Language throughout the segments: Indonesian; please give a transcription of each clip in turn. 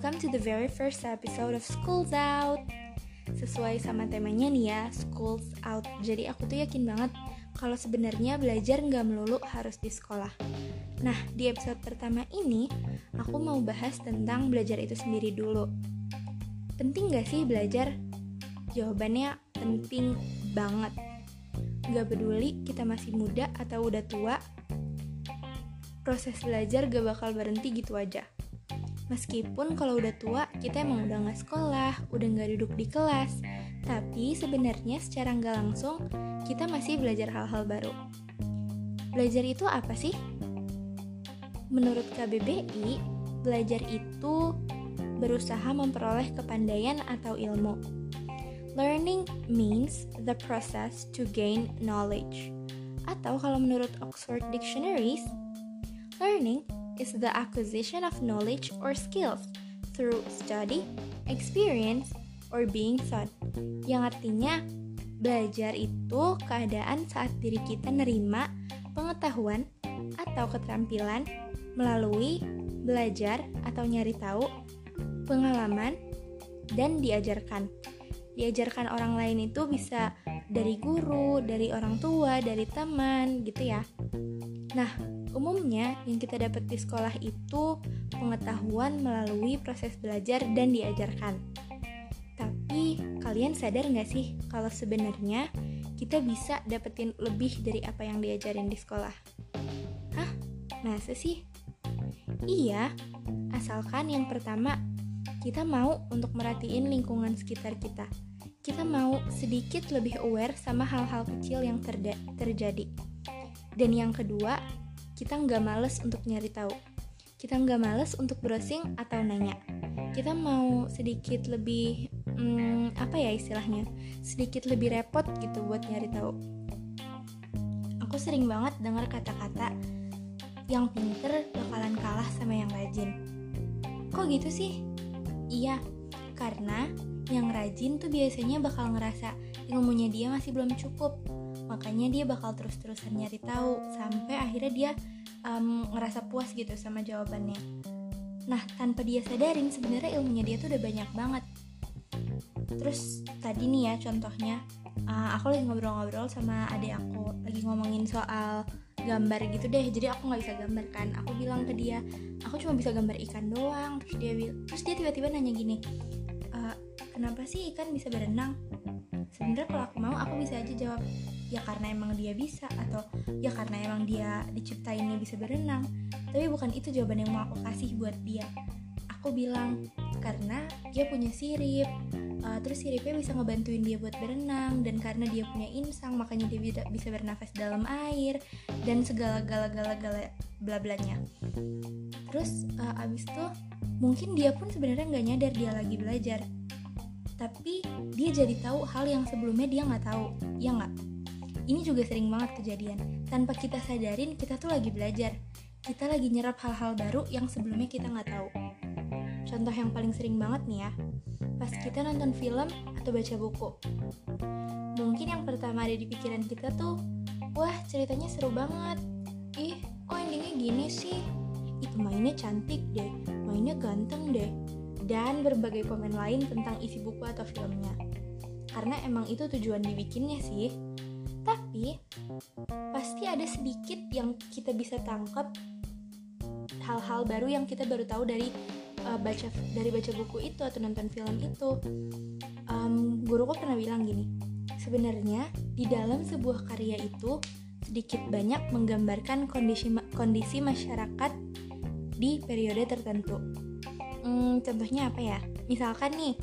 welcome to the very first episode of School's Out. Sesuai sama temanya nih ya, School's Out. Jadi aku tuh yakin banget kalau sebenarnya belajar nggak melulu harus di sekolah. Nah, di episode pertama ini, aku mau bahas tentang belajar itu sendiri dulu. Penting gak sih belajar? Jawabannya penting banget. Gak peduli kita masih muda atau udah tua, proses belajar gak bakal berhenti gitu aja. Meskipun kalau udah tua, kita emang udah gak sekolah, udah gak duduk di kelas, tapi sebenarnya secara nggak langsung kita masih belajar hal-hal baru. Belajar itu apa sih? Menurut KBBI, belajar itu berusaha memperoleh kepandaian atau ilmu. Learning means the process to gain knowledge. Atau kalau menurut Oxford Dictionaries, learning is the acquisition of knowledge or skills through study, experience, or being taught. Yang artinya, belajar itu keadaan saat diri kita nerima pengetahuan atau keterampilan melalui belajar atau nyari tahu, pengalaman, dan diajarkan. Diajarkan orang lain itu bisa dari guru, dari orang tua, dari teman, gitu ya. Nah, Umumnya, yang kita dapat di sekolah itu pengetahuan melalui proses belajar dan diajarkan. Tapi, kalian sadar nggak sih kalau sebenarnya kita bisa dapetin lebih dari apa yang diajarin di sekolah? Hah? Masa sih? Iya, asalkan yang pertama kita mau untuk merhatiin lingkungan sekitar kita. Kita mau sedikit lebih aware sama hal-hal kecil yang terjadi. Dan yang kedua, kita nggak males untuk nyari tahu. Kita nggak males untuk browsing atau nanya. Kita mau sedikit lebih, hmm, apa ya istilahnya, sedikit lebih repot gitu buat nyari tahu. Aku sering banget dengar kata-kata yang pinter bakalan kalah sama yang rajin. Kok gitu sih? Iya, karena yang rajin tuh biasanya bakal ngerasa ilmunya dia masih belum cukup. Makanya dia bakal terus-terusan nyari tahu sampai akhirnya dia um, ngerasa puas gitu sama jawabannya. Nah tanpa dia sadarin sebenarnya ilmunya dia tuh udah banyak banget. Terus tadi nih ya contohnya uh, aku lagi ngobrol-ngobrol sama adik aku lagi ngomongin soal gambar gitu deh. Jadi aku nggak bisa gambar kan. Aku bilang ke dia aku cuma bisa gambar ikan doang. Terus dia terus dia tiba-tiba nanya gini kenapa sih ikan bisa berenang? Sebenarnya kalau aku mau aku bisa aja jawab. Ya karena emang dia bisa atau ya karena emang dia diciptainnya bisa berenang. Tapi bukan itu jawaban yang mau aku kasih buat dia. Aku bilang karena dia punya sirip uh, terus siripnya bisa ngebantuin dia buat berenang dan karena dia punya insang makanya dia bisa bernafas dalam air dan segala gala gala gala bla blanya. Terus uh, abis itu mungkin dia pun sebenarnya nggak nyadar dia lagi belajar tapi dia jadi tahu hal yang sebelumnya dia nggak tahu. Ya nggak? Ini juga sering banget kejadian. Tanpa kita sadarin kita tuh lagi belajar. Kita lagi nyerap hal-hal baru yang sebelumnya kita nggak tahu. Contoh yang paling sering banget nih ya. Pas kita nonton film atau baca buku. Mungkin yang pertama ada di pikiran kita tuh wah ceritanya seru banget. Ih kok endingnya gini sih? Ih pemainnya cantik deh. Mainnya ganteng deh dan berbagai komen lain tentang isi buku atau filmnya. Karena emang itu tujuan dibikinnya sih. Tapi pasti ada sedikit yang kita bisa tangkap hal-hal baru yang kita baru tahu dari uh, baca dari baca buku itu atau nonton film itu. Um, guruku pernah bilang gini, sebenarnya di dalam sebuah karya itu sedikit banyak menggambarkan kondisi kondisi masyarakat di periode tertentu Hmm, contohnya apa ya? Misalkan nih,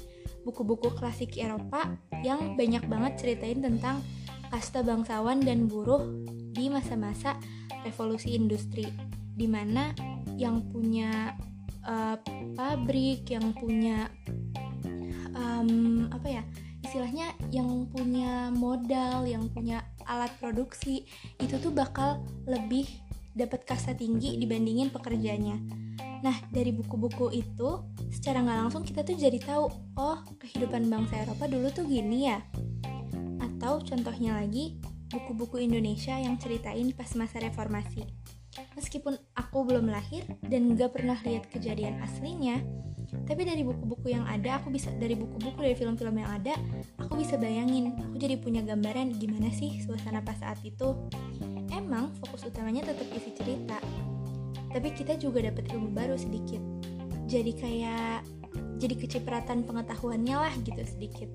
buku-buku klasik Eropa yang banyak banget ceritain tentang kasta bangsawan dan buruh di masa-masa revolusi industri, di mana yang punya uh, pabrik, yang punya um, apa ya? Istilahnya yang punya modal, yang punya alat produksi itu tuh bakal lebih dapat kasta tinggi dibandingin pekerjanya Nah, dari buku-buku itu, secara nggak langsung kita tuh jadi tahu, oh, kehidupan bangsa Eropa dulu tuh gini ya. Atau contohnya lagi, buku-buku Indonesia yang ceritain pas masa reformasi. Meskipun aku belum lahir dan nggak pernah lihat kejadian aslinya, tapi dari buku-buku yang ada aku bisa dari buku-buku dari film-film yang ada aku bisa bayangin aku jadi punya gambaran gimana sih suasana pas saat itu emang fokus utamanya tetap isi cerita tapi kita juga dapat ilmu baru sedikit jadi kayak jadi kecipratan pengetahuannya lah gitu sedikit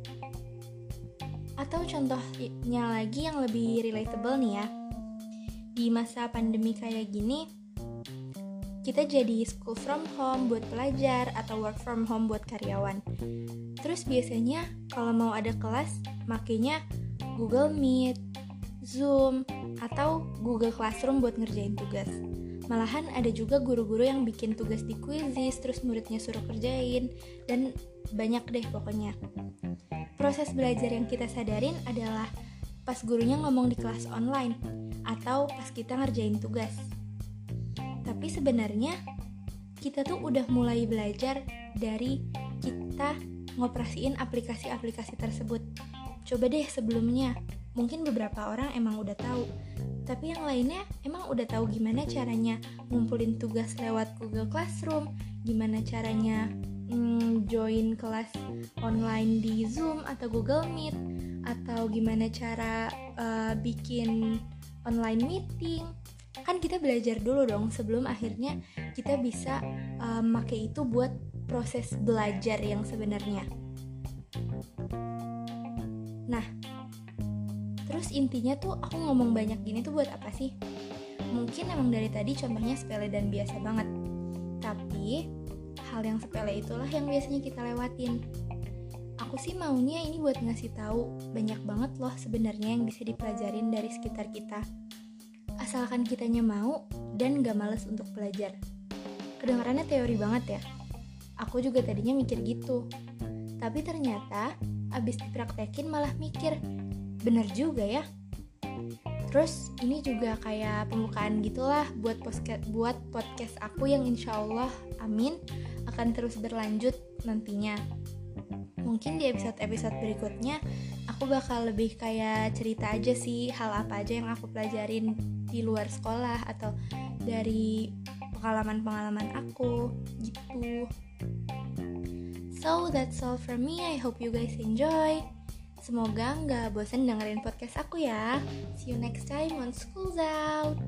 atau contohnya lagi yang lebih relatable nih ya di masa pandemi kayak gini kita jadi school from home buat pelajar atau work from home buat karyawan. Terus biasanya kalau mau ada kelas, makanya Google Meet, Zoom, atau Google Classroom buat ngerjain tugas. Malahan ada juga guru-guru yang bikin tugas di quizzes, terus muridnya suruh kerjain, dan banyak deh pokoknya. Proses belajar yang kita sadarin adalah pas gurunya ngomong di kelas online, atau pas kita ngerjain tugas. Tapi sebenarnya kita tuh udah mulai belajar dari kita ngoperasiin aplikasi-aplikasi tersebut. Coba deh sebelumnya, mungkin beberapa orang emang udah tahu, tapi yang lainnya emang udah tahu gimana caranya ngumpulin tugas lewat Google Classroom, gimana caranya mm, join kelas online di Zoom atau Google Meet, atau gimana cara uh, bikin online meeting, kan kita belajar dulu dong sebelum akhirnya kita bisa um, itu buat proses belajar yang sebenarnya. Nah, terus intinya tuh aku ngomong banyak gini tuh buat apa sih? Mungkin emang dari tadi contohnya sepele dan biasa banget. Tapi hal yang sepele itulah yang biasanya kita lewatin. Aku sih maunya ini buat ngasih tahu banyak banget loh sebenarnya yang bisa dipelajarin dari sekitar kita asalkan kitanya mau dan gak males untuk belajar. Kedengarannya teori banget ya. Aku juga tadinya mikir gitu. Tapi ternyata abis dipraktekin malah mikir, bener juga ya. Terus ini juga kayak pembukaan gitulah buat podcast buat podcast aku yang insya Allah amin akan terus berlanjut nantinya. Mungkin di episode-episode berikutnya aku bakal lebih kayak cerita aja sih hal apa aja yang aku pelajarin di luar sekolah atau dari pengalaman-pengalaman aku gitu. So that's all from me. I hope you guys enjoy. Semoga nggak bosan dengerin podcast aku ya. See you next time on School's Out.